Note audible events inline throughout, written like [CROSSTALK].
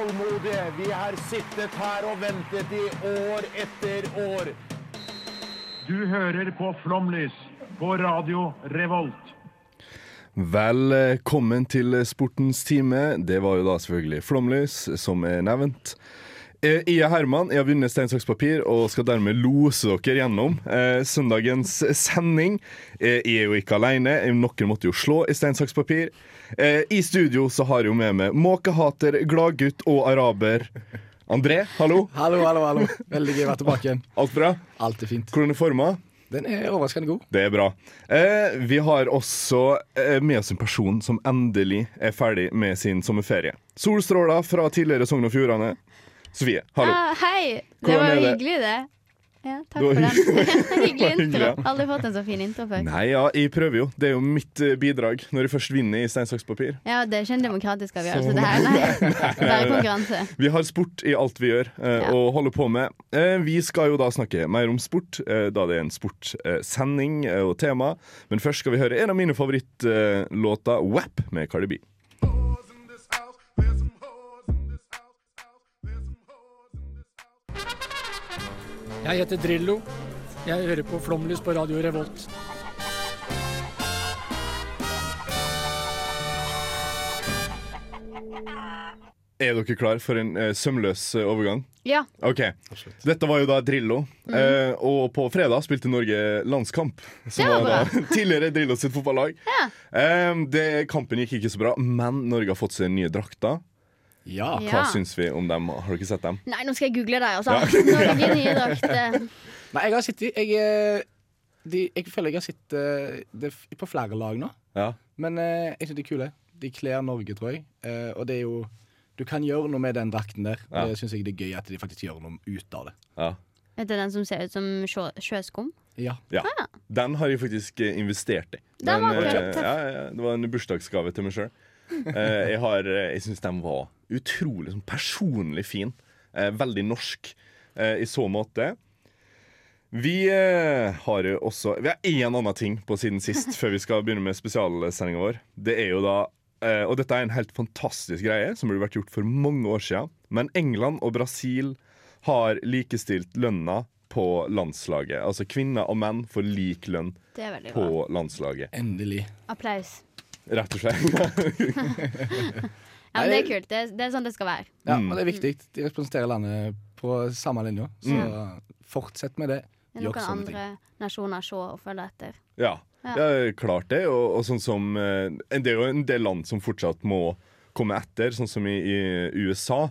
tålmodige. Vi har sittet her og ventet i år etter år. Du hører på Flomlys på Radio Revolt. Velkommen til sportens time. Det var jo da selvfølgelig Flomlys, som er nevnt. Eh, Jeg er Herman, jeg har vunnet stein, saks, papir og skal dermed lose dere gjennom eh, søndagens sending. Eh, jeg er jo ikke alene, noen måtte jo slå i stein, saks, papir. Eh, I studio så har jeg jo med meg måkehater, gladgutt og araber. André, hallo. Hallo, hallo, hallo. Veldig gøy å være tilbake igjen. Alt bra? Alt er fint. Hvordan er forma? Den er overraskende god. Det er bra. Eh, vi har også eh, med oss en person som endelig er ferdig med sin sommerferie. Solstråler fra tidligere Sogn og Fjordane. Sofie, hallo. Ah, hei! Det var jo det? hyggelig, det. Ja, takk Det for den. hyggelig. [LAUGHS] intro. Aldri fått en så fin intro før. Nei, ja, jeg prøver jo. Det er jo mitt eh, bidrag når jeg først vinner i stein, saks, papir. Ja, Det er ikke en demokratisk avgjørelse, det her. Nei. [LAUGHS] Bare konkurranse. Vi har sport i alt vi gjør eh, Ja. og holder på med. Eh, vi skal jo da snakke mer om sport, eh, da det er en sportsending eh, og tema. Men først skal vi høre en av mine favorittlåter, eh, WAP med Cardi B. Jeg heter Drillo. Jeg hører på Flomlys på Radio Revolt. Er dere klar for en eh, sømløs eh, overgang? Ja. Ok, Dette var jo da Drillo. Mm. Eh, og på fredag spilte Norge landskamp. Som Det var var da [LAUGHS] tidligere Drillo sitt fotballag. Eh, det, kampen gikk ikke så bra, men Norge har fått seg nye drakter. Ja. Hva Ja. syns vi om dem? Har dere sett dem? Nei, nå skal jeg google deg altså. Norge nye drakter. [LAUGHS] Nei, jeg har sittet jeg, eh, de, jeg føler jeg har sittet eh, det på flere lag nå. Ja. Men eh, jeg syns de er kule. De kler Norge, tror jeg. Eh, og det er jo Du kan gjøre noe med den drakten der. Ja. Det syns jeg det er gøy at de faktisk gjør noe ut av det. ja. Vet du den som ser ut som sjø sjøskum? Ja. Ja. Den har jeg faktisk investert i. Den var eh, ja, ja, det var en bursdagsgave til meg sjøl. Jeg har, eh, jeg syns den var utrolig sånn personlig fin. Eh, veldig norsk eh, i så måte. Vi eh, har jo også Vi har én annen ting på siden sist, før vi skal begynne med spesialsendinga vår. Det er jo da eh, Og dette er en helt fantastisk greie som burde vært gjort for mange år siden. Men England og Brasil har likestilt lønna på landslaget. Altså kvinner og menn får lik lønn på bra. landslaget. Endelig. Applaus. Rett og slett. [LAUGHS] Ja, men Det er kult. Det er, det er sånn det skal være. Ja, Mm. og det er viktig. De representerer landet på samme linje. Så fortsett med det. Det er noen andre nasjoner se og følge etter. Ja, Ja. ja klart det. Og, og sånn som Det er jo en del land som fortsatt må komme etter, sånn som i, i USA,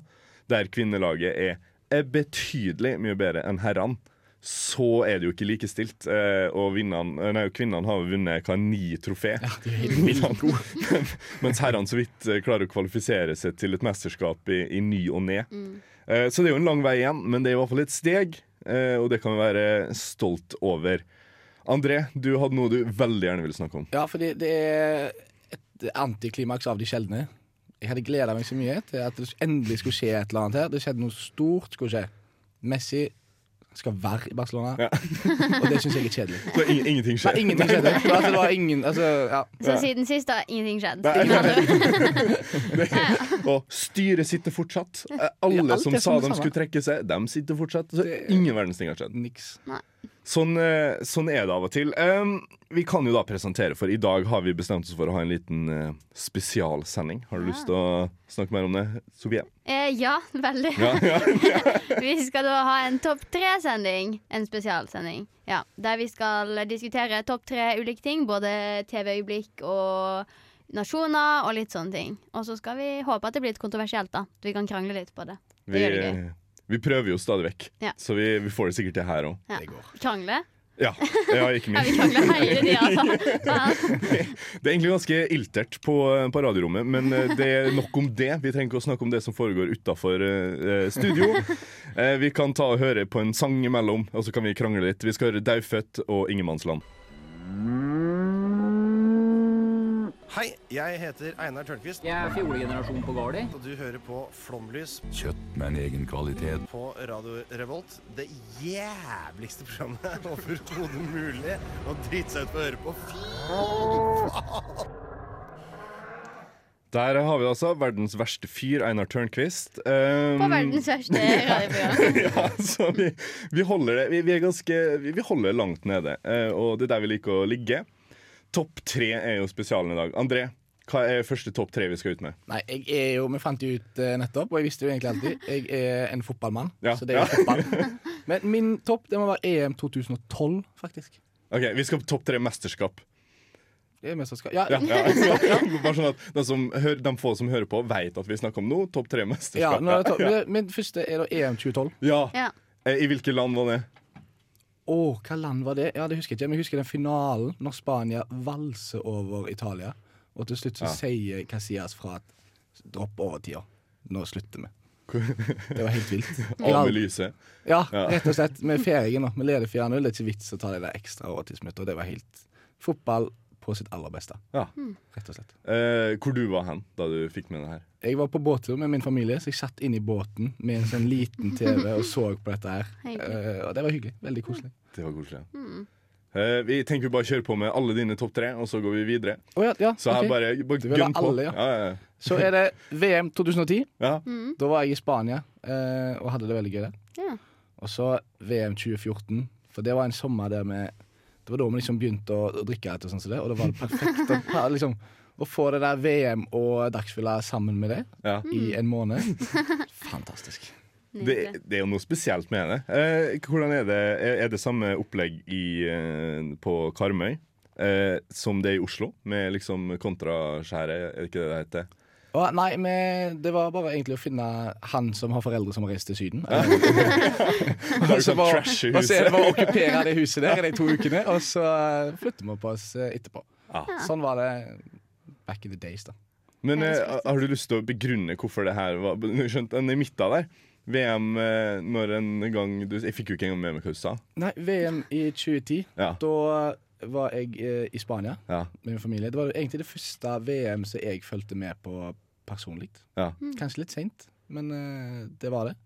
der kvinnelaget er, er betydelig mye bedre enn herrene. Så er det jo ikke likestilt. Eh, og vinnene, eh, nei, kvinnene har jo vunnet hva, ni trofé. Er helt. [LAUGHS] Mens herrene så vidt eh, klarer å kvalifisere seg til et mesterskap i, i ny og ne. Mm. så det er jo en lang vei igjen, men det er i hvert fall et steg, eh, og det kan vi være stolt over. André, du hadde noe du veldig gjerne ville snakke om. Ja, fordi det er et antiklimaks av de sjeldne. Jeg hadde gleda meg så mye til at det endelig skulle skje et eller annet her. Det skjedde noe stort skulle skje. Messi skal være i Barcelona, Ja. [LAUGHS] og det syns jeg er kjedelig. Så ing ingenting Nei, ingenting skjedde. Altså, det var ingen altså, ja. Så siden sist har ingenting skjedd. Nei. Andre. [LAUGHS] Og styret sitter fortsatt. Alle Ja, som sa de skulle trekke seg, de sitter fortsatt. Så ingen verdens ting har skjedd. Niks. Sånn, eh, sånn er det av og til. Um, vi kan jo da presentere, for i dag har vi bestemt oss for å ha en liten uh, spesialsending. Har du lyst til å snakke mer om det, Sofie? Eh, ja, veldig. Ja, ja. [LAUGHS] Vi skal da ha en topp tre-sending. En spesialsending. Ja, der vi skal diskutere topp tre ulike ting. Både TV-øyeblikk og nasjoner og litt sånne ting. Og så skal vi håpe at det blir litt kontroversielt, da. At vi kan krangle litt på det. Det Vi, gjør det gøy. vi prøver jo stadig vekk, Ja. så vi, vi får det sikkert til her òg. Ja. Krangle? Ja, ja ikke Ja, vi minst. de, altså. Ja. Det er egentlig ganske iltert på, på radiorommet, men eh, det er nok om det. Vi trenger ikke å snakke om det som foregår utafor studio. Uh, vi kan ta og høre på en sang imellom, og så kan vi krangle litt. Vi skal høre 'Daufødt' og 'Ingenmannsland'. Hei, jeg heter Einar Tørnquist, Jeg er fjolegenerasjon på Gardi. og du hører på Flomlys Kjøtt med en egen kvalitet. på Radio Revolt. Det jævligste programmet [LAUGHS] overhodet mulig å drite seg ut på å høre på. Fy Der har vi altså verdens verste fyr, Einar Tørnquist. Um, På verdens verste [LAUGHS] radioprogram. ja, så vi, vi holder det vi, vi er ganske vi, vi holder langt nede, eh, og det er der vi liker å ligge. Topp tre er jo spesialen i dag. André, hva er første topp tre vi skal ut med? Nei, jeg er jo, Vi fant jo ut eh, nettopp, og jeg visste jo egentlig alltid. Jeg er en fotballmann, Ja. så det er jo fotball. [LAUGHS] Men min topp det må være EM 2012, faktisk. Ok, Vi skal på topp tre mesterskap. Det er mesterskap. Ja, Ja, ja, ja. Bare sånn at de, som hører, de få som hører på, vet at vi snakker om noe. Topp tre ja, mesterskap. nå er det topp. Men Min første er da EM 2012. Ja. Ja. Eh, I hvilke land var det? Å, hva land var det? Ja, Det husker jeg ikke, men jeg husker den finalen når Spania valser over Italia. Og til slutt så Ja. sier Casillas fra at dropp overtida. Nå slutter vi. [LAUGHS] Det var helt vilt. Av med lyset. Ja, rett og slett. Er ferdige nå. Vi leder 4-0. Det er ikke vits å ta det der ekstra overtidsminuttet. Det var helt fotball på sitt aller beste. Ja. Rett og slett. Eh, hvor du var hen da du fikk med det her? Jeg var på båttur med min familie, så jeg satt inn i båten med en sånn liten TV og så på dette her. Eh, og det var hyggelig. Veldig koselig. Det var koselig. Eh, vi tenker vi bare kjøre på med alle dine topp tre, og så går vi videre. Å ja, ja, Så her bare, bare gønn på. alle, ja. Ja, ja, Så er det VM 2010. ja. Da var jeg i Spania uh, og hadde det veldig gøy der. Ja. Og så VM 2014, for det var en sommer der vi Det var da vi liksom begynte å, å drikke etter og sånn som det, og da var det perfekt [LAUGHS] ha, liksom, å få det der VM og dagsfylla sammen med det ja. i en måned. [LAUGHS] Fantastisk. Det, det er jo noe spesielt med det. Eh, hvordan er det Er det samme opplegg i, eh, på Karmøy eh, som det er i Oslo, med liksom kontraskjæret? Er det ikke det det heter? Å, nei, men det var bare egentlig å finne han som har foreldre som har reist til Syden. [LAUGHS] og så sånn bare- i og så er det huset. bare å okkupere det huset der i de to ukene, og så flytter vi på oss eh, etterpå. Ah. Sånn var det back in the days, da. Men eh, har du lyst til å begrunne hvorfor det her var Skjønt, den i midten der. VM eh, når en gang du, Jeg fikk jo ikke engang med meg hva du sa. Nei, VM i 2010. Ja. Da var jeg eh, i Spania Ja. med min familie. Det var egentlig det første VM som jeg fulgte med på personlig. Ja. Kanskje litt seint, men eh, det var det.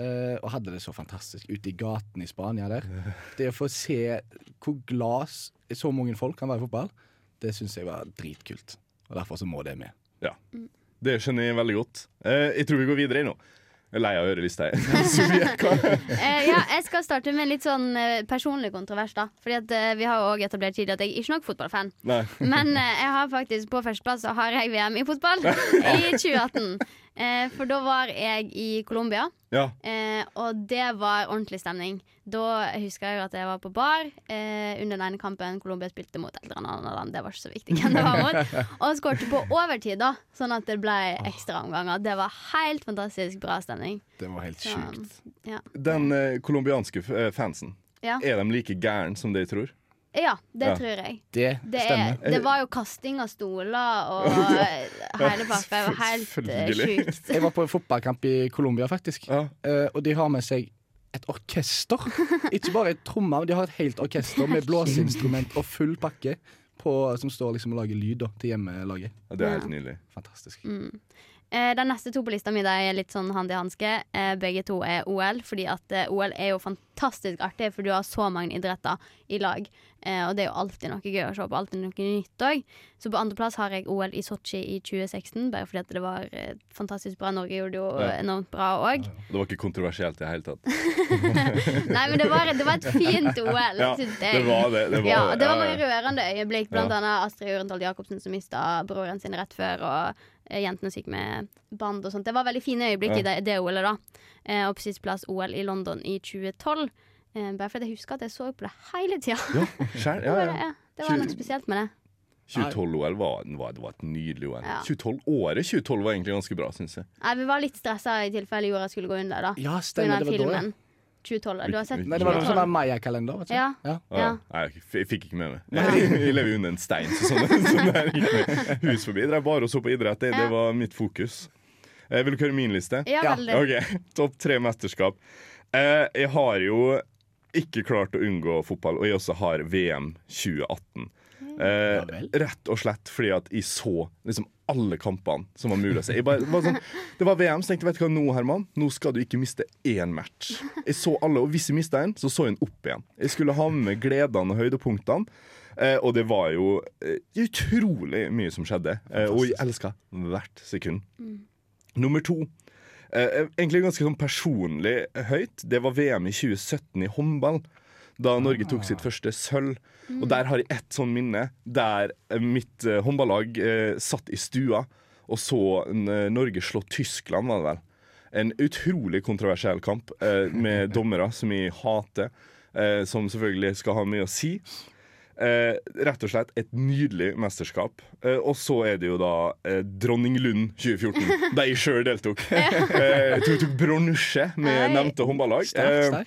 Eh, og hadde det så fantastisk ute i gaten i Spania der. [LAUGHS] Det å få se hvor glad så mange folk kan være i fotball, det syns jeg var dritkult. Og derfor så må det med. Det skjønner jeg veldig godt. Eh, jeg tror vi går videre nå. Jeg er lei av å høre lista. jeg. [LAUGHS] [LAUGHS] Eh, ja, jeg skal starte med litt sånn eh, personlig kontrovers, da. Fordi at eh, vi har jo også etablert tidligere at jeg er ikke nok fotballfan. Nei. Men eh, jeg har faktisk på førsteplass så har jeg VM i fotball [LAUGHS] i 2018. Eh, for da var jeg i Colombia, Ja. eh, og det var ordentlig stemning. Da husker jeg at jeg var på bar eh, under den ene kampen Colombia spilte mot et eller annet land. Det var ikke så viktig hvem det var mot. [LAUGHS] Og skårte på overtid, da, sånn at det ble ekstraomganger. Det var helt fantastisk bra stemning. Det var helt sjukt. ja. Den eh, colombianske eh, fansen, Ja. er de like gæren som de tror? Ja, det Ja. tror jeg. Det, Det, er, det var jo kasting av stoler og [LAUGHS] hele pakka. Det var helt eh, sjukt. Jeg var på en fotballkamp i Colombia, faktisk. Ja. Eh, og de har med seg et orkester. [LAUGHS] Ikke bare et tromme, men de har et helt orkester med blåseinstrument og full pakke på, som står liksom og lager lyd da, til hjemmelaget. Ja, det er helt nydelig. Fantastisk. Eh, de neste to på lista mi er litt sånn hand i hanske. Eh, begge to er OL, fordi at eh, OL er jo fantastisk artig, for du har så mange idretter i lag. Eh, og det er jo alltid noe gøy å se på, alltid noe nytt òg. Så på andreplass har jeg OL i Sotsji i 2016, bare fordi at det var eh, fantastisk bra. Norge gjorde det jo Ja. enormt bra òg. Det var ikke kontroversielt i det hele tatt. [LAUGHS] Nei, men det var, det var et fint OL, Ja, syns jeg. det var det. Det var, ja, det var mange rørende øyeblikk. Blant annet Astrid Urentold Jacobsen som mista broren sin rett før, og eh, jentene som gikk med band og sånt. Det var veldig fine øyeblikk i det, det OL-et, da. Eh, og på sisteplass OL i London i 2012. Eh, bare fordi jeg husker at jeg så på det hele tida. Ja, [LAUGHS] skjær, ja, ja. ja, det var noe spesielt med det. 2012-OL var, var, var et nydelig OL. Ja. 2012, året 2012 var egentlig ganske bra, syns jeg. Nei, vi var litt stressa i tilfelle jorda skulle gå under, da. Ja, stemmer. Det var da, ja. Filmen. 2012? Du har sett Nei, det var noe sånn 2012? der Maya-kalender. vet du. Ja. Ja. Ja. Nei, jeg, f- jeg fikk ikke med meg. Jeg [LAUGHS] lever jo under en stein, så sånn, [LAUGHS] sånn der gikk meg hus forbi. Jeg drev bare og så på idrett. Det, det Ja. var mitt fokus. Eh, vil du høre min liste? Ja, Ja. veldig. OK. [LAUGHS] Topp tre mesterskap. Eh, jeg har jo ikke klart å unngå fotball, og jeg også har VM 2018. Eh, rett og slett fordi at jeg så liksom alle kampene som var mulig å se. Jeg bare, var sånn, det var VM, så tenkte jeg vet du hva nå, Herman? Nå skal du ikke miste én match. Jeg så alle, og hvis jeg mista en, så så jeg en opp igjen. Jeg skulle ha med gledene og høydepunktene. Eh, og det var jo eh, utrolig mye som skjedde. Eh, og jeg elska hvert sekund. Nummer to. Eh, egentlig ganske sånn personlig høyt. Det var VM i 2017 i håndball. Da Norge tok sitt første sølv. Og der har jeg ett sånn minne der eh, mitt eh, håndballag eh, satt i stua og så eh, Norge slå Tyskland, var det vel. En utrolig kontroversiell kamp eh, med [LAUGHS] dommere som jeg hater. Eh, som selvfølgelig skal ha mye å si. Eh, rett og slett et nydelig mesterskap. Eh, og så er det jo da eh, Dronning Lund 2014, [LAUGHS] der jeg sjøl deltok. eh, jeg tok, tok bronse med nevnte håndballag. Eh,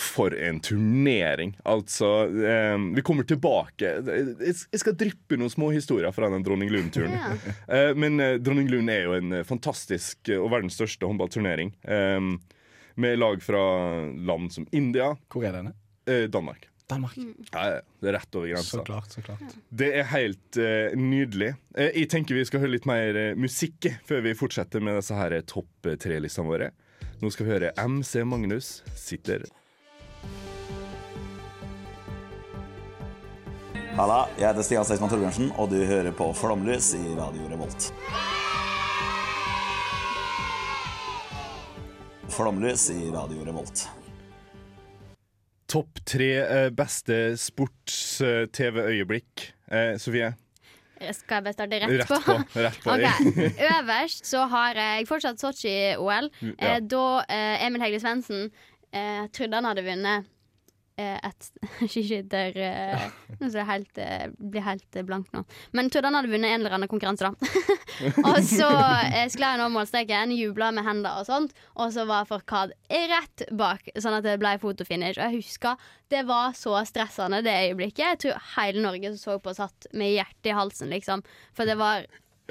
for en turnering. Altså, eh, vi kommer tilbake. Jeg skal dryppe noen små historier fra den Dronning Lund-turen. Ja. Eh, men Dronning Lund er jo en fantastisk og verdens største håndballturnering. Med lag fra land som India, Hvor er denne? eh, Danmark. Danmark. Ja, ja, det er rett over grensa. Så klart, så klart. Det er helt uh, nydelig. Uh, jeg tenker vi skal høre litt mer uh, musikk før vi fortsetter med disse her topp tre-listene våre. Nå skal vi høre MC Magnus sitter Halla, jeg heter Stian Seisman Torbjørnsen, og du hører på Flomlys i Radio Revolt. Flomlys i Radio Revolt. Topp tre eh, beste sports-TV-øyeblikk. Eh, Sofie, Skal jeg starte rett, rett på. Rett på. [LAUGHS] okay. Øverst så har jeg fortsatt Sotsji-OL. Ja. Eh, da eh, Emil Hegle Svendsen eh, trodde han hadde vunnet eh, et Ikke der skal jeg helt, blir bli helt eh, blank nå. Men jeg trodde han hadde vunnet en eller annen konkurranse, da. [LAUGHS] og så eh, skulle jeg nå målstreken, jubla med hender og sånt, og så var Farkad rett bak, sånn at det ble fotofinish. Og jeg husker det var så stressende det øyeblikket. Jeg tror hele Norge som så på, satt med hjertet i halsen, liksom. For det var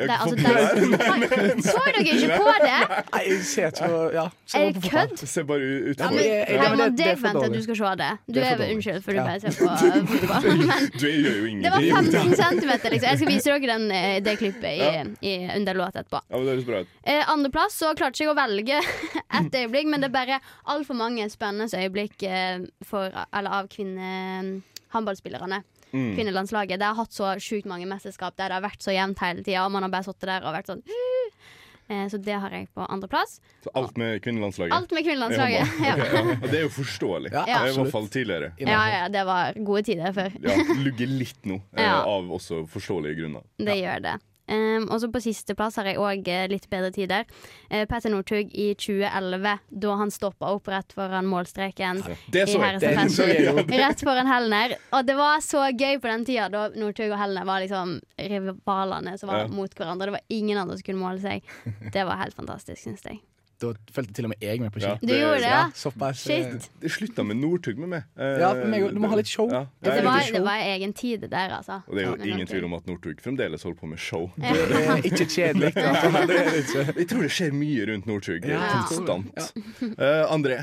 det, altså, det, Så dere ikke på det? Nei, jeg ser ikke på Ja. Er det kødd? Ser bare ut Ja, men, det er- ja, men deg venter at dårlig. du skal se det. Du er unnskyld, for du bare ser på uh, [LAUGHS] fotball. Men det var 15 centimeter, liksom. Jeg skal vise dere den, eh, det klippet i, i, under låt etterpå. Ja, men det høres bra. Eh, Andreplass så klarte ikke jeg å velge [LAUGHS] et øyeblikk, men det er bare altfor mange spennende øyeblikk eh, for, eller av kvinnehåndballspillerne. Mm. Kvinnelandslaget. Det har hatt så sjukt mange mesterskap der det har vært så jevnt hele tida, og man har bare sittet der og vært sånn uh. eh, Så det har jeg på andreplass. Så alt med kvinnelandslaget. Alt med kvinnelandslaget. Ja. [LAUGHS] Okay, Ja, det er jo forståelig. Ja, I hvert fall tidligere. ja, ja, det var gode tider før. Ja, Lugger litt nå, eh, Ja. av også forståelige grunner. Det gjør det. Um, og så på sisteplass har jeg òg litt bedre tider. Uh, Petter Northug i 2011, da han stoppa opp rett foran målstreken Det så jeg. Det så jeg [LAUGHS] Rett foran Helner. Og det var så gøy på den tida da Northug og Helner var liksom rivalene som var Ja. mot hverandre. Det var ingen andre som kunne måle seg. Det var helt fantastisk, syns jeg. Da fulgte til og med jeg med på ski. Ja, Du gjorde det? Ja, såpass. eh, Shit. Det slutta med Northug med meg. Eh, Ja, meg, du må ha litt show. Ja. Det var, det var egen tid der, altså. Og det er jo ingen tvil om at Northug fremdeles holder på med show. Det er ikke kjedelig. [LAUGHS] altså. Det er ikke. Jeg tror det skjer mye rundt Northug. Ja. Konstant. Eh, André.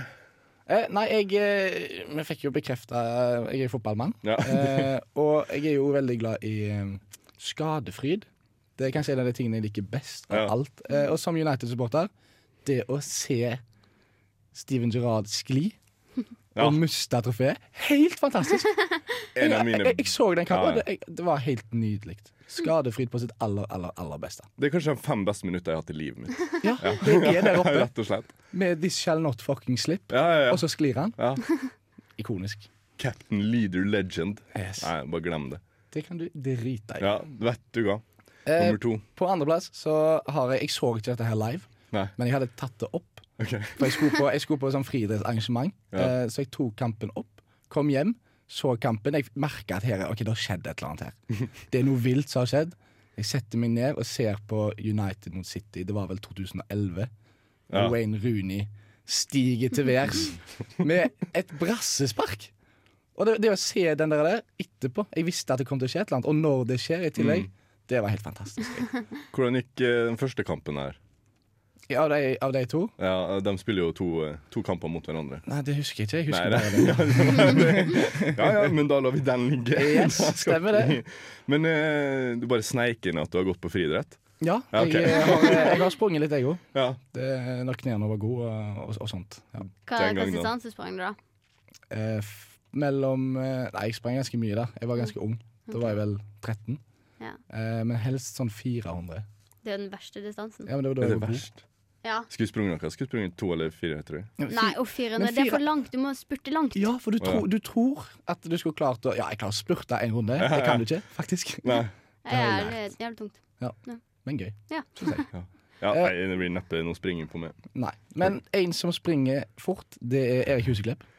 Eh, nei, jeg eh, Vi fikk jo bekrefta Jeg er fotballmann. Ja. Eh, og jeg er jo veldig glad i eh, skadefryd. Det er kanskje en av de tingene jeg liker best av Ja. alt. Eh, og som United-supporter, det å se Steven Gerrard skli Ja. og miste trofeet, helt fantastisk. [LAUGHS] En av Jeg, jeg, jeg så den kampen, Ja, og det, det var helt nydelig. Skadefryd på sitt aller, aller, aller beste. Det er kanskje de fem beste minutter jeg har hatt i livet mitt. Ja, det er der [LAUGHS] oppe. Med 'This shall not fucking slip', Ja, ja, ja. og så sklir han. ja. Ikonisk. Captain Leader Legend. Yes. Nei, bare glem det. Det kan du drite i. Ja, vet du hva. Eh, Nummer to. På andreplass så har jeg Jeg så ikke dette her live, Nei. men jeg hadde tatt det opp. Okay. For jeg skulle på, jeg skulle på sånn friidrettsarrangement, Ja. eh, så jeg tok kampen opp. Kom hjem, så kampen. Jeg merka at her, er- ok, det har skjedd et eller annet her. [LAUGHS] Det er noe vilt som har skjedd. Jeg setter meg ned og ser på United mot City. Det var vel 2011. Ja. Wayne Rooney stiger til værs med et brassespark. Og det, det å se den der, der etterpå Jeg visste at det kom til å skje et eller annet, og når det skjer i tillegg, det var helt fantastisk. Hvordan gikk eh, den første kampen her? Ja, Av de, av de to? Ja, De spiller jo to, eh, to kamper mot hverandre. Nei, det husker jeg ikke. Jeg husker Nei, bare det. [LAUGHS] ja, ja, ja, men da lar vi den ligge. Yes, stemmer det. [LAUGHS] Men uh, du bare sneik inn at du har gått på friidrett? Ja, Ja, okay. jeg, har, jeg har sprunget litt, jeg òg. Ja. Når knærne var gode og, og, og sånt. Ja. Hva er distanse sprang du, da? Eh, mellom eh, Nei, jeg sprang ganske mye da. Jeg var ganske ung. Da var jeg vel 13. Ja. Eh, men helst sånn 400. Det er jo den verste distansen. Ja, men det var da jeg det var god. Ja. Skulle sprunget noe? Skulle sprunget to eller fire, tror jeg. Nei, og 400. fire. Det er for langt. Du må spurte langt. Ja, for du, tro, du tror at du skulle klart å Ja, jeg klarer å spurte en runde. [LAUGHS] Det kan du ikke, faktisk. Nei. Det er jævlig, tungt. Ja. Men gøy. Ja. synes jeg. [LAUGHS] Ja, Eh. nei, det blir neppe noe springing på meg. Nei. Men en som springer fort, det er Erik Huseklepp. [LAUGHS]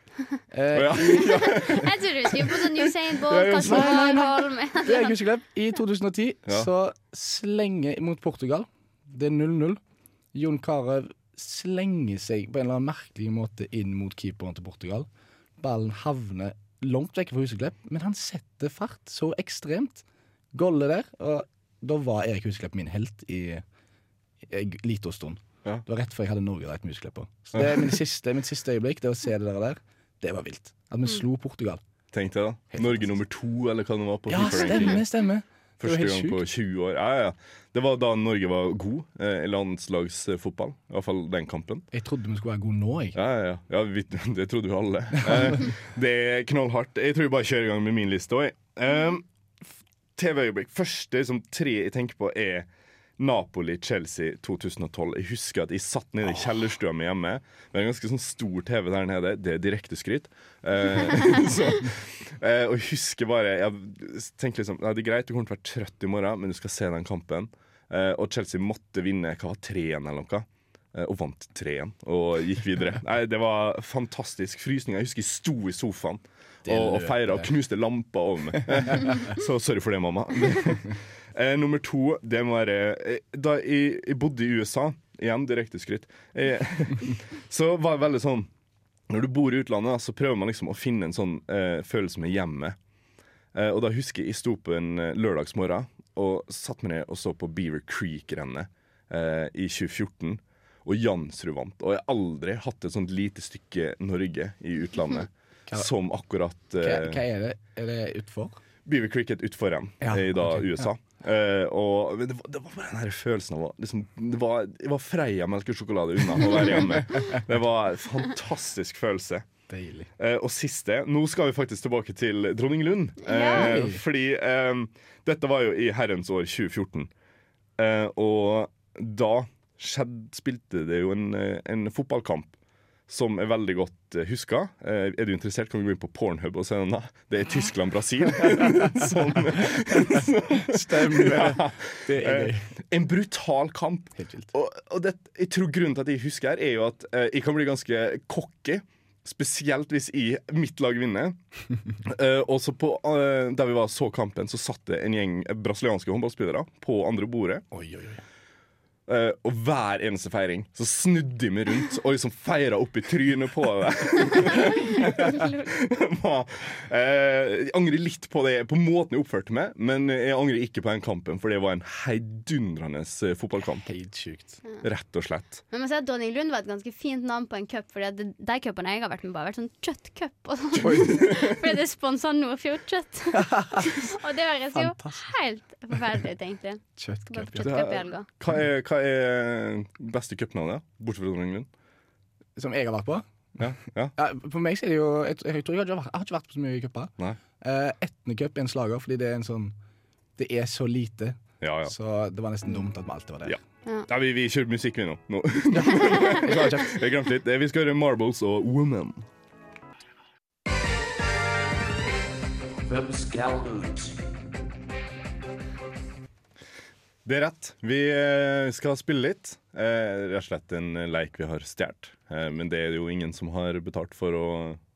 Eh, ja. Jeg trodde du skulle på sånn Usain Bolt, ja, nei, nei, er Erik Huseklepp. I 2010 Ja. så slenger mot Portugal. Det er 0-0. Jon Carew slenger seg på en eller annen merkelig måte inn mot keeperen til Portugal. Ballen havner langt vekk fra Huseklepp, men han setter fart så ekstremt. Golle der. Og da var Erik Huseklepp min helt i en liten stund. Ja. Det var rett før jeg hadde Norge et museklepp på. Så det er mitt siste, mitt siste øyeblikk. Det å se det der, det var vilt. At vi slo Portugal. Tenk deg da. Norge nummer to, eller hva det var på Ja, stemmer, stemmer. Første gang på 20 år. Ja, ja. Det var da Norge var god eh, landslagsfotball. I hvert fall den kampen. Jeg trodde vi skulle være gode nå, jeg. Ja, ja, vi, [LAUGHS] det trodde jo alle. Eh, det er knallhardt. Jeg tror vi bare kjører i gang med min liste òg. Eh, TV-øyeblikk. Første liksom, tre jeg tenker på, er Napoli-Chelsea 2012. Jeg husker at jeg satt nede i kjellerstua mi hjemme. Er en ganske sånn stor TV der nede. Det er direkteskryt. Eh, [LAUGHS] [LAUGHS] så, eh, og jeg husker bare Jeg tenkte liksom Det er greit, du kommer til å være trøtt i morgen, men du skal se den kampen. Eh, og Chelsea måtte vinne hva 3-1 eller noe. Eh, Og vant 3-1 og gikk videre. [LAUGHS] Nei, Det var fantastisk. Frysninger. Jeg husker jeg sto i sofaen og, og feira og knuste lampa over meg. [LAUGHS] Så sorry for det, mamma. [LAUGHS] Eh, nummer to, det må være eh, Da jeg, jeg bodde i USA, igjen direkteskryt, eh, så var det veldig sånn Når du bor i utlandet, så prøver man liksom å finne en sånn eh, følelse med hjemmet. Og da husker jeg jeg sto på en lørdagsmorgen og satt meg ned og så på Beaver Creek-rennet i 2014. Og Jansrud vant. Og jeg har aldri hatt et sånt lite stykke Norge i utlandet [LAUGHS] Hva- som akkurat Hva, eh, hva er det? Er det utfor? Beaver Creek er utfor igjen Ja, i da okay, USA. Eh, og men det var, det var bare den her følelsen av å liksom, det, var, det var Freia melkesjokolade unna å være hjemme. [LAUGHS] Det var en fantastisk følelse. Deilig. Uh, og siste Nå skal vi faktisk tilbake til Dronning Lund. Uh, fordi eh, dette var jo i herrens år 2014. Eh, og da skjedd, spilte det jo en, eh, en fotballkamp som er veldig godt uh, huska. Eh, er du interessert, kan vi gå inn på Pornhub og se den. da Det er Tyskland-Brasil. [LAUGHS] som, Stemmer. [LAUGHS] Ja. Det er gøy. Eh, en brutal kamp. Helt vilt. Og, og det, jeg tror grunnen til at jeg husker her, er jo at eh, jeg kan bli ganske cocky. Spesielt hvis jeg, mitt lag vinner. uh, [LAUGHS] og så på, uh, Der vi var så kampen, så satt det en gjeng brasilianske håndballspillere på andre bordet. Oi, oi, oi. Eh, og hver eneste feiring så snudde de meg rundt og liksom feira opp i trynet på det. [LAUGHS] [LAUGHS] Var, eh, jeg angrer litt på det På måten jeg oppførte meg, men jeg angrer ikke på den kampen, for det var en heidundrende eh, fotballkamp. Heidsjukt. Rett og slett. Men man ser at Donny Lund var et ganske fint navn på en cup. Fordi de cupene jeg har vært med på, har vært sånn kjøttcup. sånn. [LAUGHS] Fordi det sponsa Nordfjordkjøtt. Og det høres jo helt forferdelig ut, egentlig. Kjøttcup, ja. Hva er, hva er beste cupnavnet, bortsett fra Dronning Lund? Som jeg har vært på? Ja, ja. Ja, for meg så er det jo Jeg, jeg, tror jeg, har, ikke vært, jeg har ikke vært på så mye cuper. Uh, Etnecup er en slager, fordi det er en sånn Det er så lite, Ja, ja. så det var nesten dumt at vi alltid var der. Ja. ja vi, vi kjører musikk, vi nå. nå. [LAUGHS] Jeg glemte litt. Vi skal høre Marbles og Woman. Hvem skal ut? Det er rett. Vi eh, skal spille litt. Eh, rett og slett en leik vi har stjålet. Eh, men det er jo ingen som har betalt for å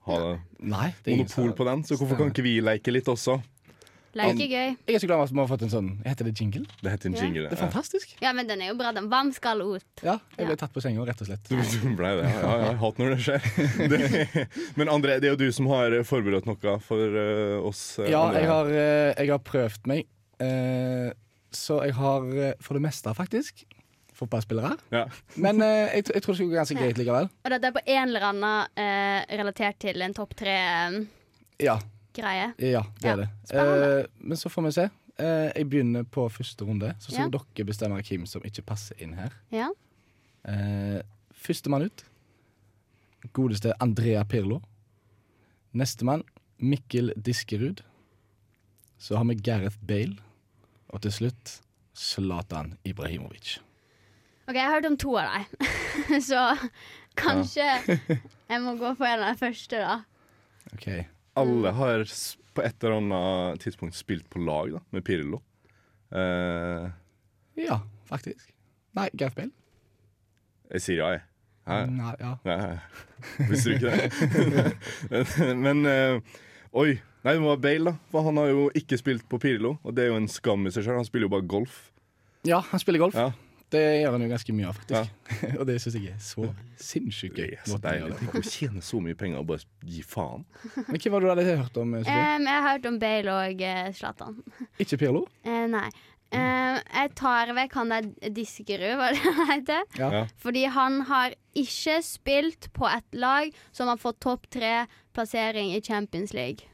ha Nei, det er monopol på den, så hvorfor kan ikke vi leke litt også? Lekegøy. Jeg er så glad for at vi har fått en sånn Heter det jingle? Det heter en Ja. jingle. Det er fantastisk. Ja, men den er jo bra, den. varm skal ut? Ja, jeg ble tatt på senga, rett og slett. Du, du ble det, ja. ja, ja. Hat når det skjer. [LAUGHS] Det, men André, det er jo du som har forberedt noe for eh, oss. eh, Ja, andre. jeg har, eh, jeg har prøvd meg. Eh, så jeg har eh, for det meste, faktisk, fotballspillere. Ja. [LAUGHS] Men eh, jeg, jeg tror det skulle gå ganske greit likevel. Og dette er på en eller annen eh, relatert til en topp tre-greie. Ja, ja det Ja, er det. Eh, men så får vi se. Eh, jeg begynner på første runde, så skal Ja. dere bestemme hvem som ikke passer inn her. Ja. Eh, Førstemann ut. Godeste Andrea Pirlo. Nestemann Mikkel Diskerud. Så har vi Gareth Bale. Og til slutt Zlatan Ibrahimovic. OK, jeg har hørt om to av dem, [LAUGHS] så kanskje [LAUGHS] jeg må gå for en av de første, da. Ok, Alle har på et eller annet tidspunkt spilt på lag da, med Pirlo. Uh, Ja, faktisk. Nei, Gareth Bale? jeg sier ja, jeg. Hæ? Nei, ja. Nei, visste du ikke det? [LAUGHS] Men uh, Oi. Nei, det må være Bale, da. For han har jo ikke spilt på Pirlo, og det er jo en skam i seg sjøl. Han spiller jo bare golf. ja, han spiller golf. Ja. Det gjør han jo ganske mye av, faktisk. [LAUGHS] og det syns jeg er så sinnssykt gøy. Yes, deilig. Tenk å tjene så mye penger og bare gi faen. Men Hva var det du hadde hørt om, Um, jeg har hørt om Bale og uh, [LAUGHS] Ikke Pirlo? Uh, nei. Uh, jeg tar vekk han der Diskerud, [LAUGHS] hva det heter. Ja. Ja. Fordi han har ikke spilt på et lag som har fått topp tre-plassering i Champions League.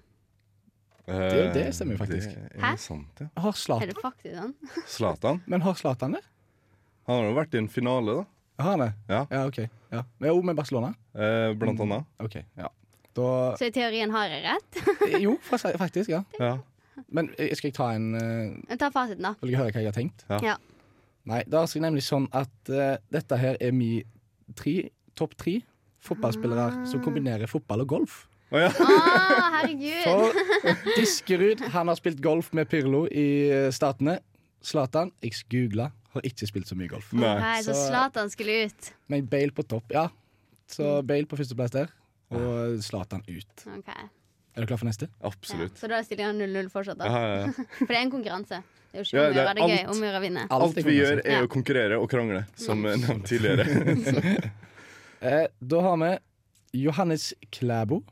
Eh, det stemmer jo faktisk. Det Hæ? sant, ja. Har Er Zlatan faktisk? [LAUGHS] Zlatan. Men har Zlatan det? Han har jo vært i en finale, da. Har han det? Ja. Ja, OK. Ja. Men jo, med Barcelona? Eh, blant annet. OK, ja. Da Så i teorien har jeg rett? Jo, fa- faktisk, ja. Ja. Men eh, skal jeg ta en eh, Jeg tar fasiten, da. Vil jeg høre hva jeg har tenkt? Ja. Ja. Nei, da skal jeg nemlig sånn at eh, dette her er mi tre, topp tre fotballspillere som kombinerer fotball og golf. Å ja. Å, herregud! For Diskerud han har spilt golf med Pirlo i eh, Statene. Zlatan, jeg googla, har ikke spilt så mye golf. Nei. Nei, så Zlatan skulle ut. Men Bale på topp, ja. Så Bale på førsteplass der, og Zlatan ut. Okay. Er du klar for neste? Ja. Så da er stillinga 0-0 fortsatt, da. Ja, ja, ja. [LAUGHS] For det er en konkurranse. Det er jo ikke Ja, om å det er gjøre det gøy, alt. om å gjøre å vinne. Alt vi gjør, er Ja. å konkurrere og krangle, som mm. nevnt tidligere. [LAUGHS] [LAUGHS] Eh, da har vi Johannes Klæbo.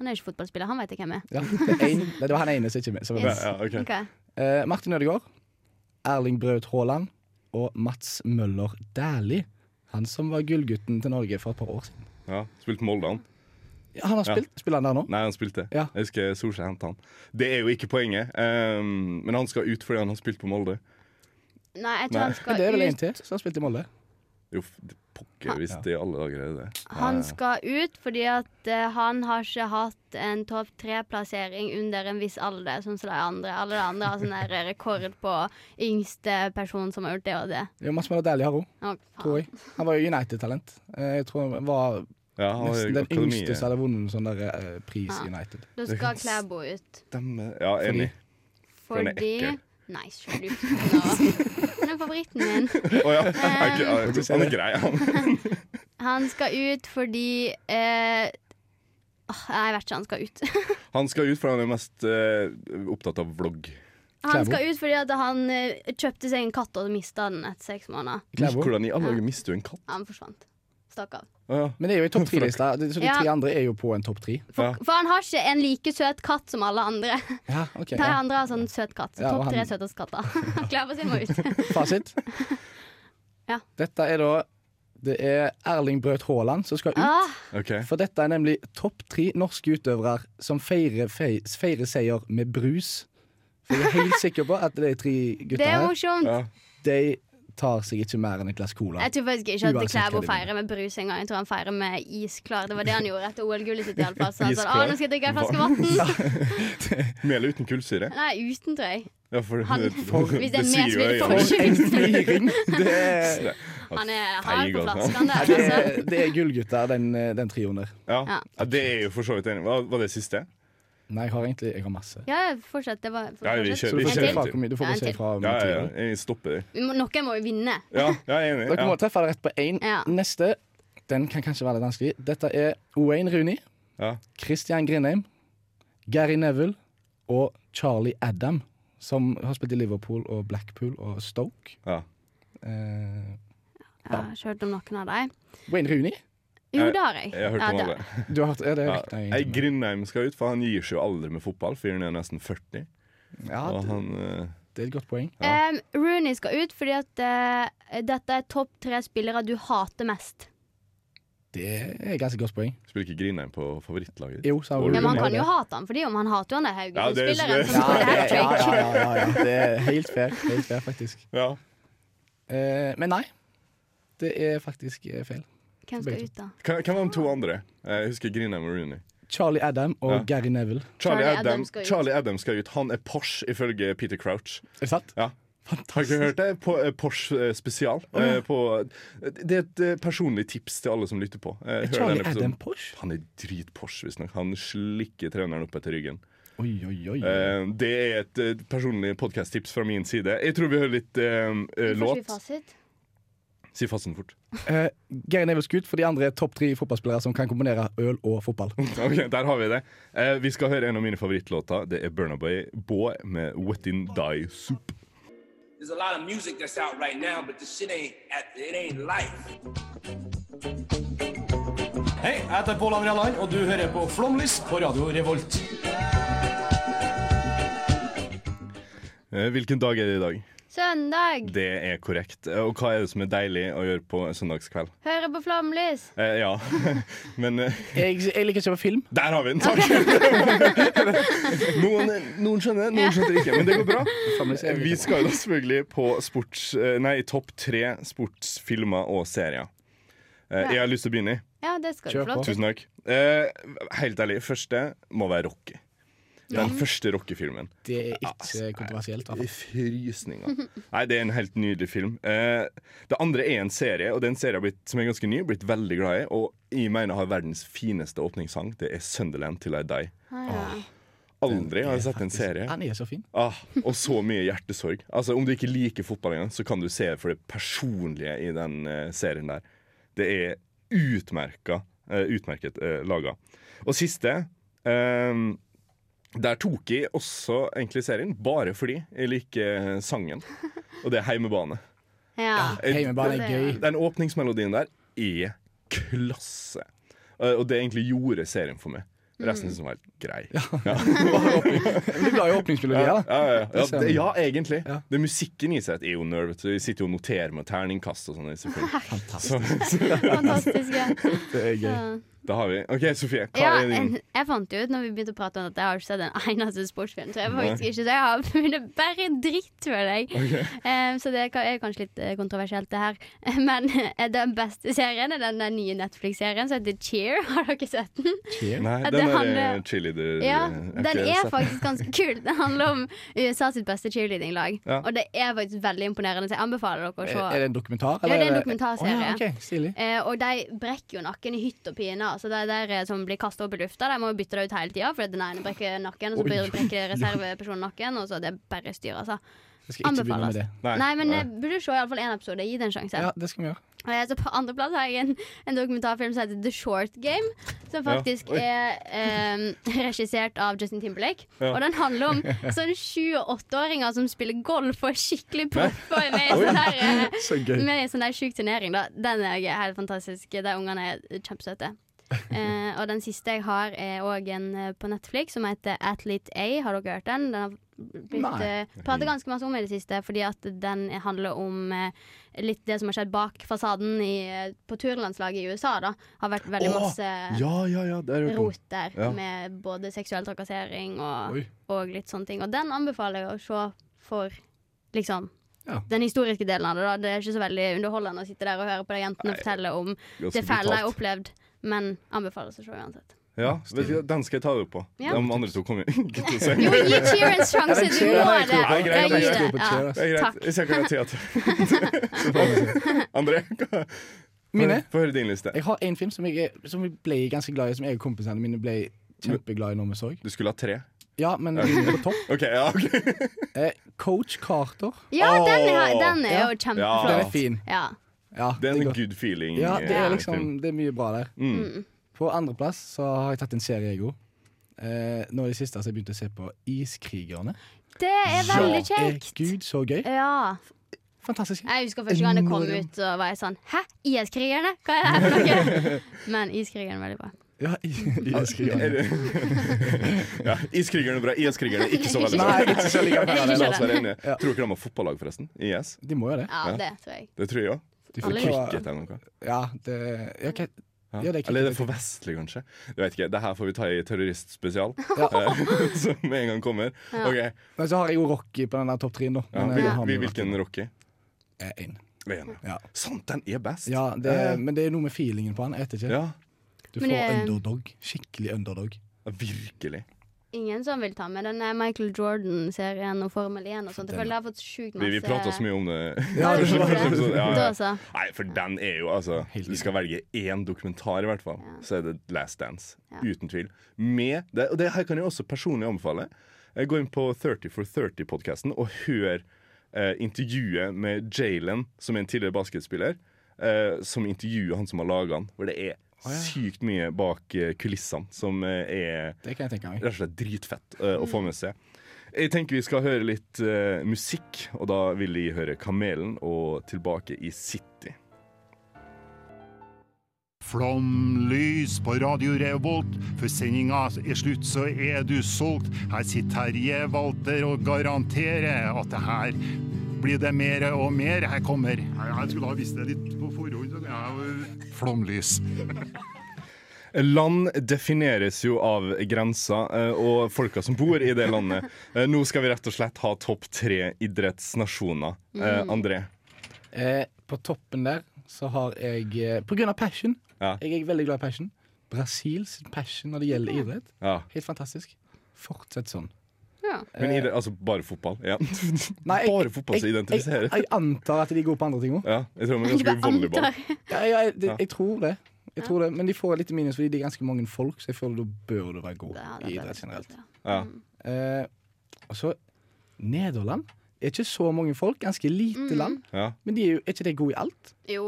Han er jo ikke fotballspiller, han vet jeg hvem er. Ja, det, [LAUGHS] en, det var han ene som ikke med. som var med. Yes. Ja, okay. Okay. Uh, Martin Ødegaard, Erling Braut Haaland og Mats Møller Dæhlie. Han som var gullgutten til Norge for et par år siden. Ja, Spilt Molde, han. Ja, han har Ja. spilt. Spiller han der nå? Nei, han spilte. Ja. Jeg husker Solskjær henta han. Det er jo ikke poenget, um, men han skal ut fordi han har spilt på Molde. Nei, jeg tror Nei. han skal Men det er vel en til som har spilt i Molde. Jo, pokker hvis det i alle dager er det. Han skal ut fordi at uh, han har ikke hatt en topp tre-plassering under en viss alder, sånn som de andre. Alle de andre har sånn der rekord på yngste person som har gjort det og det. Jo, Mats Møller Dæhlie har òg, tror jeg. Han var jo United-talent. Eh, Jeg tror han var Ja, han nesten den akademiet. yngste som hadde vunnet en sånn der uh, pris Ja. United. Da skal Klæbo ut. Stemme. Ja, enig. Fordi, Fordi. Nei, nå. Han er favoritten min. [LAUGHS] Oh, ja. Er ikke- er- Han er grei, han. [LAUGHS] Han skal ut fordi uh, oh, jeg vet ikke. Han skal ut. [LAUGHS] Han skal ut fordi han er mest uh, opptatt av vlogg. Han skal ut fordi at han uh, kjøpte seg en katt og mista den etter seks måneder. Hvordan i alle dager mister du en katt? Han forsvant. Å ja. Men det er jo i topp tre-lista, [LAUGHS] så de tre andre er jo på en topp tre. For, Ja. for han har ikke en like søt katt som alle andre. Ja, ok. De Ja. andre har sånn søt katt. Så Topp tre han- søteste katter. Klæbo sin må ut. [LAUGHS] Fasit. Ja. Dette er da Det er Erling Braut Haaland som skal ut. Ah, Okay. For dette er nemlig topp tre norske utøvere som feirer, feir, feirer seier med brus. For jeg er helt sikker på at de tre det er her morsomt. Ja. De tar seg ikke mer enn et glass cola. Jeg tror faktisk ikke at Klæbo feirer med brus engang. Jeg tror han feirer med isklar. Det var det han gjorde etter OL-gullet sitt. iallfall. Så han sa ah, nå skal jeg drikke en flaske vann. [LAUGHS] Med eller uten kullsyre? Nei, uten, tror jeg. Ja, for, Han- det, [LAUGHS] hvis det er sier med, så jo blir det jeg, for! Det er, [LAUGHS] Han er hard på altså. flasken der. det Altså. er, det er gullgutter, den, den trioen der. Ja. Ja. ja, det er jo for så vidt enig. Hva var det siste? Nei, jeg har egentlig jeg har masse. Ja, fortsett. Det var, Ja, vi kjører, Så du får Vi se kjører fra mye du får Ja, bare se fra Ja, ja, ja. Jeg stopper. Må, noen må jo vinne. Ja, jeg er enig. Dere Ja. må treffe rett på én. Ja. Neste den kan kanskje være litt vanskelig. Dette er Wayne Rooney, Ja. Christian Grindheim, Gary Neville og Charlie Adam som har spilt i Liverpool og Blackpool og Stoke. Ja. Eh, Jeg har ikke hørt om noen av dem. Wayne Rooney. Jo, det har jeg. Jeg har hørt Ja, om det- alle. Du har hørt, er det Ja. riktig? Ei Grindheim skal ut, for han gir seg jo aldri med fotball. Fyren er nesten 40. Ja, og det, han Uh, det er et godt poeng. Um, Rooney skal ut fordi at uh, dette er topp tre spillere du hater mest. Det er et ganske godt poeng. spiller ikke Grindheim på favorittlaget. Jo, sa Rooney. Ja, man har kan jo hate han, for om han hater jo han er Ja, det er- Haugesund-spilleren Ja, det, ja, ja, ja, ja, ja. det er helt fair, helt fair faktisk. Ja. Uh, men nei, det er faktisk feil. Hvem skal ut, da? Hvem var de to andre? Jeg husker Greenham og Rooney. Charlie Adam og Ja. Gary Neville. Charlie, Charlie Adam, Adam skal ut. Charlie Adam skal ut. Han er Porsche, ifølge Peter Crouch. Er det sant? Ja. Har ikke hørt det? På, eh, Porsche eh, spesial. Eh, på, det er et personlig tips til alle som lytter på. Er Charlie den. Adam Porsche? Han er drit-Porsche, visstnok. Han slikker treneren opp etter ryggen. Oi, oi, oi. Eh, det er et personlig podcast-tips fra min side. Jeg tror vi hører litt eh, låt. Får vi fasit? Si fasten fort. Uh, Geir Neville skutt for de andre er topp tre fotballspillere som kan kombinere øl og fotball. [LAUGHS] Ok, Der har vi det. Uh, vi skal høre en av mine favorittlåter. Det er Burnaby Bå med Wet In Die Soup. There's a lot of music that's out right now, but the shit ain't it ain't life. Hei, jeg heter Pål André Land, og du hører på Flomlys på Radio Revolt. Eh, hvilken dag er det i dag? Søndag! Det er korrekt. Eh, Og hva er det som er deilig å gjøre på en søndagskveld? Høre på Flomlys. Eh, ja, [LAUGHS] men eh, Jeg, jeg liker ikke å se film. Der har vi den! Takk! [LAUGHS] noen, noen skjønner, noen skjønner ikke, men det går bra. Vi skal jo da selvfølgelig på sports, eh, nei, topp tre sportsfilmer og serier. Eh, Jeg har lyst til å begynne. Ja, det skal du få lov til. Tusen takk. Eh, helt ærlig, første må være Rocky. Den Ja. første Rocky-filmen. Det er ikke kontroversielt. i hvert. Frysninger. Nei, det er en helt nydelig film. Eh, det andre er en serie, og den serien blitt, som er ganske ny, blitt veldig glad i. Og jeg mener har verdens fineste åpningssang. Det er 'Sunderland Till I Die'. Ah. Aldri har jeg sett en serie. Den er så fin. Ah, og så mye hjertesorg. Altså, Om du ikke liker fotball engang, så kan du se for det personlige i den uh, serien der. Det er utmerka, uh, utmerket uh, laga. Og siste eh, Der tok jeg også egentlig serien, bare fordi jeg liker sangen. Og det er Heimebane. Ja. Eh, Heimebane er gøy. Den åpningsmelodien der er klasse. Eh, Og det egentlig gjorde serien for meg. Resten synes jeg var helt grei. Ja. [LAUGHS] Ja. Du er glad i åpningsmelodier, Ja, da. ja, ja, ja. ja det, ja egentlig. Ja. Det musikken i seg er jo nerve. Så. Jeg sitter jo og noterer med terningkast og sånn. [LAUGHS] Fantastisk. Fantastisk. Ja. Det er gøy. Da har vi OK, Sofie. Hva Ja, er din jeg fant jo ut når vi begynte å prate om at jeg har ikke sett en eneste sportsfilm. Så jeg faktisk ikke, så jeg har funnet bare dritt, føler jeg. Eh, så det er er kanskje litt eh, kontroversielt, det her. [LAUGHS] Men eh, den beste serien er den der nye Netflix-serien som heter Cheer. [LAUGHS] Har dere sett den? Nei, den det handler- eh, cheerleader Ja, den er faktisk ganske [LAUGHS] kul. Den handler om USA sitt beste cheerleading-lag. Ja. Og det er faktisk veldig imponerende, så jeg anbefaler dere å Er, se. er det en dokumentar? Ja, det er en dokumentarserie. Oh, ja, okay. Eh, og de brekker jo nakken i hytt og pine. Altså de der eh, som blir kasta opp i lufta, de må jo bytte det ut hele tida. For den ene brekker nakken, og så Oi. brekker reservepersonen nakken. Og så det er bare styr, altså. Jeg skal ikke begynne med det. Nei, Nei, men nei. eh, burde se iallfall én episode. Gi det en sjanse. Ja, det skal vi gjøre. Eh, Så På andreplass har jeg en, en dokumentarfilm som heter The Short Game. Som faktisk ja. er um, regissert av Justin Timberlake. Ja. Og den handler om [LAUGHS] sånn sju- og åtteåringer som spiller golf og er skikkelig proffe med i [LAUGHS] sånn der, Så sånn der sjuk turnering. Da. Den er helt fantastisk. De ungene er kjempesøte. [LAUGHS] Eh, og den siste jeg har, er òg en eh, på Netflix som heter Athlete A. Har dere hørt den? Den har blitt uh, pratet ganske masse om i det siste, fordi at den handler om uh, litt det som har skjedd bak fasaden i, på turlandslaget i USA. da Har vært veldig Åh, masse Ja, ja, ja. Rot der, med både seksuell trakassering og, og litt sånne ting. Og den anbefaler jeg å se for liksom Ja. den historiske delen av det. da Det er ikke så veldig underholdende å sitte der og høre på de jentene fortelle om det fæle de har opplevd, men anbefales å se uansett. Ja, Den skal jeg ta opp på. Ja. De andre to kommer ikke til å [LAUGHS] se. Jo, gi Cheer en sjanse! [LAUGHS] Du må det. det! er greit, det. er greit. Jeg ser hva jeg til. André, hva- Mine? få høre din liste. Jeg har en film som, jeg, som jeg ble ganske glad i, som jeg og kompisene mine ble kjempeglade i når vi så. Du skulle ha tre. Ja, men min er på topp. [LAUGHS] Okay, ja, ok. Eh, Coach Carter. Ja, den er, den er Ja. jo Den er fin. Ja. Ja, Det er en det good feeling. Ja, det eh, er liksom. Det er mye bra der. Mm. Mm. På andreplass så har jeg tatt en serie, jeg òg. Eh, nå i det siste har jeg begynt å se på Iskrigerne. Det er veldig kjekt. er kjekt. Gud, så gøy. Ja. Fantastisk. Jeg husker første gang det kom ut, så var jeg sånn Hæ? IS-krigerne? Hva er det her for noe? [LAUGHS] Men Iskrigerne er veldig bra. Ja, Iskrigerne. [LAUGHS] ja, Iskrigerne er bra. IS-krigerne er ikke så veldig Nei, bra. ikke så like [LAUGHS] bra. La oss være enige. Ja. Tror dere de har fotballag, forresten? IS? De må jo det. Ja, det tror jeg. Det tror jeg òg. De får ikke- cricket eller noe. Ja, det ja, okay. Ja. Ja, det er Eller er det for vestlig, kanskje? Jeg vet ikke, Det her får vi ta i terroristspesial. [LAUGHS] Ja. Eh, [LAUGHS] Som med en gang kommer. Ja. Ok, Men så har jeg jo Rocky på den topp treen, da. ja, Men, vi, eh, vi, vi Hvilken Rocky? Én. Ja. Sant, den er best! Ja, det, Eh, men det er noe med feelingen på den. Jeg vet ikke. ja, Du får underdog. Skikkelig underdog. virkelig. Ingen som vil ta med den Michael Jordan-serien og Formel 1 og sånt. Jeg føler jeg har fått sjukt masse Vi, vi prater så mye om det. Ja, det Ja, ja. Nei, for den er jo altså Du skal velge én dokumentar, i hvert fall. Ja. Så er det Last Dance. Ja. Uten tvil. Med det, Og det her kan jeg også personlig anbefale. Gå inn på 30 for 30-podkasten og hør eh, intervjuet med Jalen, som er en tidligere basketspiller. Eh, som intervjuer han som har laga den. Hvor det er Ja. sykt mye bak eh, kulissene som eh, er Det kan jeg tenke meg. rett og slett dritfett eh, å få med seg. Jeg tenker vi skal høre litt musikk, og da vil de høre Kamelen og Tilbake i City. Flomlys på Radio Revolt. Før sendinga er slutt, så er du solgt. Her sitter Terje Walter og garanterer at det her blir det mer og mer. Her kommer Jeg skulle ha visst det litt på forhånd. Har Flomlys. Land defineres jo av grenser eh, og folka som bor i det landet. Eh, Nå skal vi rett og slett ha topp tre idrettsnasjoner. Eh, Mm. André? Eh, på toppen der så har jeg På grunn av passion. Ja. Jeg er veldig glad i passion. Brasils passion når det gjelder idrett. ja. Helt fantastisk. Fortsett sånn. Ja. Men idrett, altså bare fotball? Ja. [LAUGHS] Nei, jeg- bare fotball som Jeg, identifiserer? jeg antar at de er gode på andre ting òg. Ja, jeg tror de er ganske [LAUGHS] volleyball. Ja, jeg, jeg, det- jeg tror det. Jeg tror det. Men de får litt minus fordi det er ganske mange folk, så jeg føler da bør du være god Ja, i idrett generelt. ja. Eh, og så Nederland. Er ikke så mange folk. Ganske lite Mm. land. Ja. Men de er, jo, er ikke de gode i alt? Jo,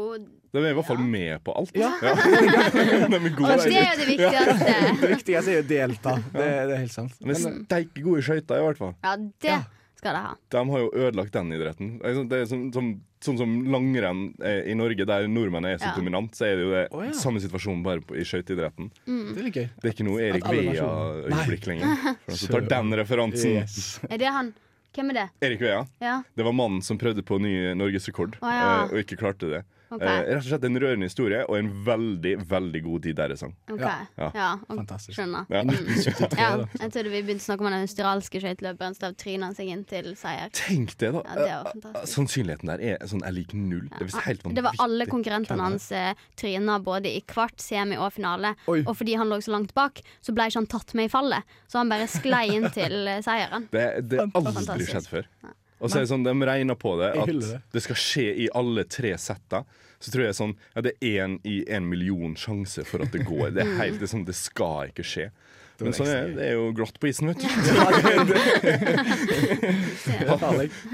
De er i hvert fall med på alt. Ja. [LAUGHS] Ja. De er gode. det er jo det viktigste. [LAUGHS] Det viktigste er å delta. Det, det er helt sant. De er steike gode i skøyter, i hvert fall. Ja, det Ja. skal de ha. De har jo ødelagt den idretten. Det er sånn som, sånn som langrenn i Norge, der nordmenn er så Ja. dominant, så er det jo det oh, ja. samme situasjon bare på, i skøyteidretten. det er. Det er ikke noe Erik Vea-øyeblikk lenger. Som tar [LAUGHS] den referansen. Yes. Er det han? Hvem er det? Erik Vea. Ja, Det var mannen som prøvde på ny norgesrekord, oh, ja. eh, og ikke klarte det. OK. Eh, rett og slett en rørende historie og en veldig, veldig god De Derre-sang. Okay. Ja. Ja. Ja, Fantastisk. Skjønner. Ja. [LAUGHS] Ja, jeg trodde vi begynte å snakke om den australske skøyteløperen som tryna seg inn til seier. Tenk det, da. Ja, det. Sannsynligheten der er sånn er lik null. Det er helt. Det var alle konkurrentene hans eh, tryna både i kvart, semi og finale. Oi. Og fordi han lå så langt bak, så ble ikke han tatt med i fallet. Så han bare sklei inn til eh, seieren. Det, det har aldri skjedd før. Og så er det sånn, De regner på det at det. det skal skje i alle tre setta. Så tror jeg sånn, ja, det er én i en million sjanse for at det går. Det er helt, det, er sånn, det skal ikke skje. Men sånn er, det er jo grått på isen, vet du. [LAUGHS]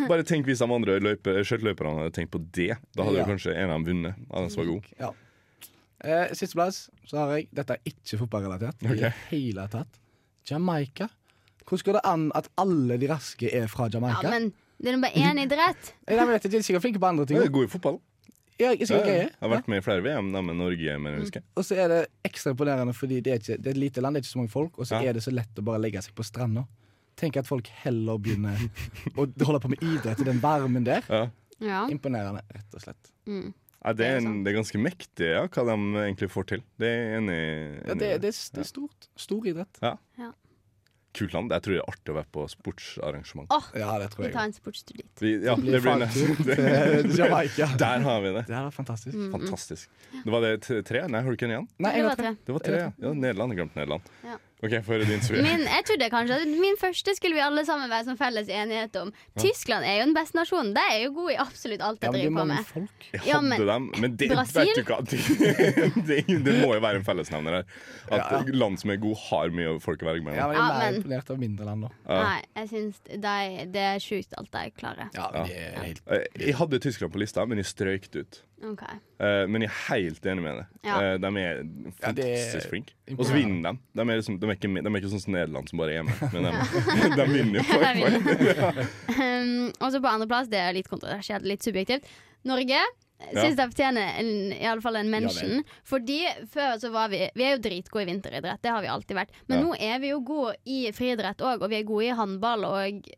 [LAUGHS] Bare tenk hvis de andre skøyteløperne hadde tenkt på det. Da hadde Ja. jo kanskje en av dem vunnet. Av den som var god. Ja. Eh, Sisteplass så har jeg Dette er ikke fotballrelatert i okay. det hele tatt. Jamaica. Hvordan går det an at alle de raske er fra Jamaica? Ja, men det er bare én idrett. Jeg vet ikke, de er sikkert flinke på andre ting. Jeg er god i fotball. Ja, jeg Ja, ja. Jeg har vært med i flere VM da med Norge, men jeg husker. Og så er det ekstra imponerende fordi det er, ikke, det er et lite land, det er ikke så mange folk, og så Ja. er det så lett å bare legge seg på stranda. Tenk at folk heller begynner å holde på med idrett i den varmen der. Ja. Ja. Imponerende, rett og slett. Mm. Ja, det, er Det er en, det er ganske mektig ja, hva de egentlig får til. Det er enig, enig Ja, det, det, er- det er stort. Stor idrett. Kult land. Jeg tror det er artig å være på sportsarrangement. Åh, Ja, det tror vi tar en sportstur dit. Vi, ja, det blir [LAUGHS] Jamaica. [LAUGHS] Der har vi det. Det er fantastisk. Mm. Fantastisk. Det var det tre? Nei, har du ikke en igjen? Nei, Det var tre. tre. Det var tre, ja. ja Nederland. Jeg glemte Nederland. Ja. OK, få høre din, Sofie. Min, jeg trodde kanskje at min første skulle vi alle sammen være som felles enighet om. Tyskland er jo den beste nasjonen. De er jo gode i absolutt alt Ja, de det er driver på mange med. folk. Jeg Ja, men- dem, men det Brasil? vet du hva det, [LAUGHS] det, det må jo være en fellesnevner her. At Ja, ja. land som er gode, har mye folk å velge Ja, mellom. men jeg er Ja, mer imponert av mindre land, da. Ja. Nei, jeg syns de, det er sjukt alt de klarer. Ja, det er helt Jeg hadde Tyskland på lista, men jeg strøyk det ut. Ok. Uh, men jeg er helt enig med deg. Ja. Uh, de er Ja, fantastisk flinke. Og så vinner de. De er, liksom, de, er ikke, de er ikke sånn som Nederland som bare er med, men de, [LAUGHS] de vinner jo. [LAUGHS] For- Um, [LAUGHS] og så på andreplass, det er litt kontroversielt, litt subjektivt. Norge. Ja. Syns jeg fortjener en, i alle fall en mention. Ja, Fordi før så var vi Vi er jo dritgode i vinteridrett, det har vi alltid vært. Men Ja. nå er vi jo gode i friidrett òg, og vi er gode i håndball, og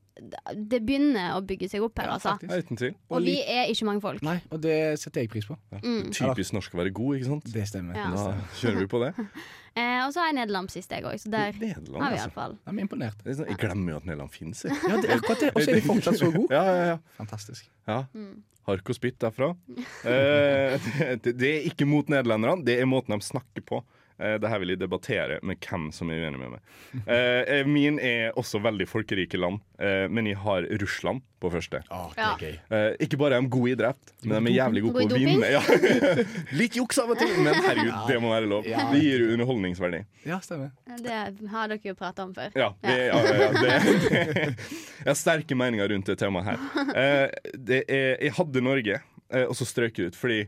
det begynner å bygge seg opp her, Ja, altså. Ja, Uten tvil. Og vi er ikke mange folk. Nei, og det setter jeg pris på. Mm. Typisk norsk å være god, ikke sant? Det stemmer. Ja. Da kjører vi på det. [LAUGHS] Eh, og så har jeg Nederland sist, jeg òg, så der Nederland, har vi altså. Jeg er imponert. Er sånn, jeg glemmer jo at Nederland finnes. jeg. Ja, det er akkurat det. Og så er de fortsatt så gode. [LAUGHS] Ja, ja, ja. Fantastisk. ja. Mm. Hark og spytt derfra. [LAUGHS] Eh, det, det er ikke mot nederlenderne, det er måten de snakker på. Eh, det her vil jeg debattere med hvem som er uenig med meg. Eh, min er også veldig folkerike land, eh, men jeg har Russland på første. Å, det Ja. er gøy. Eh, ikke bare er de gode i idrett, men de er jævlig gode på å vinne. Ja. [LAUGHS] Litt juks av og til, men herregud, det må være lov. Ja. Det gir underholdningsverdi. Ja, stemmer. Det har dere jo prata om før. Ja, det, ja, ja, ja, det, det. [LAUGHS] Jeg har sterke meninger rundt det temaet her. Eh, det er, jeg hadde Norge, eh, og så strøk jeg ut fordi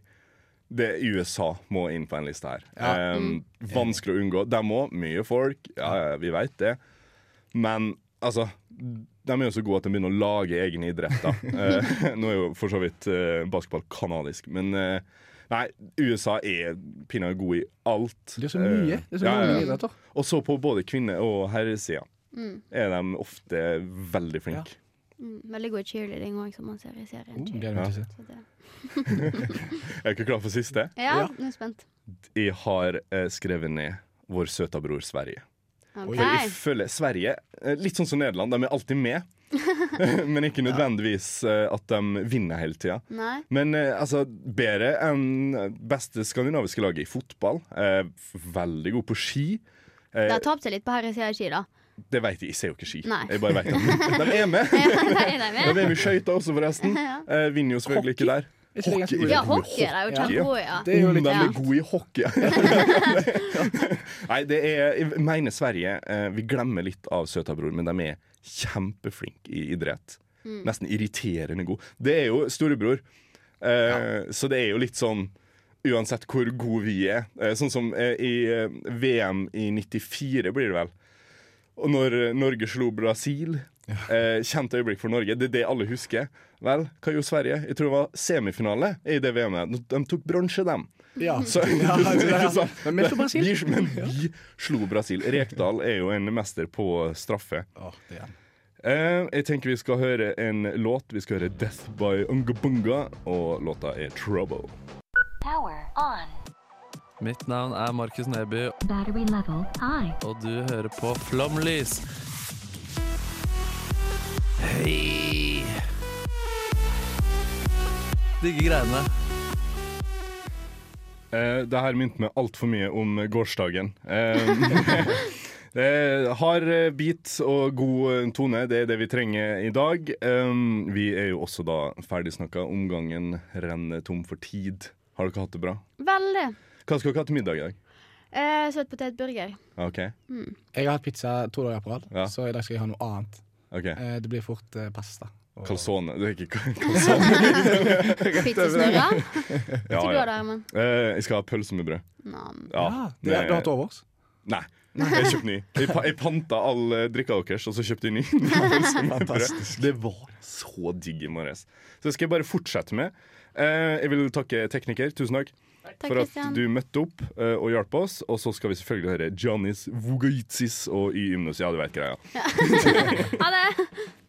det USA må inn på en liste her. Ja. Um, vanskelig å unngå. De òg. Mye folk. Ja, ja, vi veit det. Men altså de er jo så gode at de begynner å lage egen idretter. [LAUGHS] eh, Nå er jo for så vidt uh, basketball kanadisk, men uh, Nei, USA er pinadø god i alt. Det er så mye. Det er så Eh, mange idretter. Og så på både kvinne- og herresida Mm. er de ofte veldig flinke. Mm, veldig god cheerleading òg, som man ser i serien. Oh, det er Ja. det- [LAUGHS] er ikke klar for siste. Ja, Ja. nå er jeg spent. Jeg har eh, skrevet ned vår søta bror Sverige. Okay. For jeg føler Sverige, eh, litt sånn som Nederland, de er alltid med. [LAUGHS] Men ikke nødvendigvis eh, at de vinner hele tida. Men eh, altså, bedre enn beste skandinaviske laget i fotball. Eh, veldig god på ski. Uh, Det har tapt seg litt på herresida i ski, da. Det vet jeg, jeg ser jo ikke ski. Nei. Jeg bare vet at de er med. Ja, De er med i skøyter også, forresten. Ja. Eh, vinner jo selvfølgelig ikke der. Er Hockey. Ja, hockey er jo Ja. kjempegode, ja. Det er jo Om litt de er gode i hockey. Nei, det er Jeg mener Sverige eh, Vi glemmer litt av søtabror, men de er kjempeflinke i idrett. Mm. Nesten irriterende gode. Det er jo storebror, eh, så det er jo litt sånn Uansett hvor gode vi er. Eh, sånn som eh, i eh, VM i 94, blir det vel. Og når Norge slo Brasil eh, Kjent øyeblikk for Norge. Det er det alle husker. Vel, hva gjorde Sverige? Jeg tror det var semifinale i det VM-et. De tok bronse, dem. Ja. Så, Ja, ja, er-? [LAUGHS] Men vi slo Brasil. Men vi slo Brasil. Rekdal er jo en mester på straffe. Oh, det er. Eh, jeg tenker vi skal høre en låt. Vi skal høre 'Death by Ungabunga', og låta er 'Trouble'. Mitt navn er Markus Neby, og du hører på Flomlys. Hei! Digge greiene. Uh, det her minte meg altfor mye om gårsdagen. Eh, det [LAUGHS] er hard eh, beat og god eh, tone, det er det vi trenger i dag. Um, vi er jo også da ferdigsnakka. Omgangen renner tom for tid. Har dere hatt det bra? Veldig. Hva skal dere ha til middag i dag? Eh, Søt potetburger. OK. Mm. Jeg har hatt pizza to dager på rad, Ja. så i dag skal jeg ha noe annet. Okay. Eh, det blir fort eh, pasta. Og- Calzone. Det er ikke [LAUGHS] calzone. Pizzasnurrer. [LAUGHS] ja, ja. Eh, jeg skal ha pølse med brød. Ja, Ja, det, du har hatt overs? Nei. Jeg kjøpte ny. Jeg, pa jeg panta all eh, drikka deres, og så kjøpte jeg ny. [LAUGHS] Det var så digg i morges. Så det skal jeg bare fortsette med. Eh, jeg vil takke tekniker. Tusen takk. Takk, for at du møtte opp uh, og hjalp oss. Og så skal vi selvfølgelig høre Giannis Vugaitsis og Y Ymnos. Ja, du vet greia. [LAUGHS] Ha det!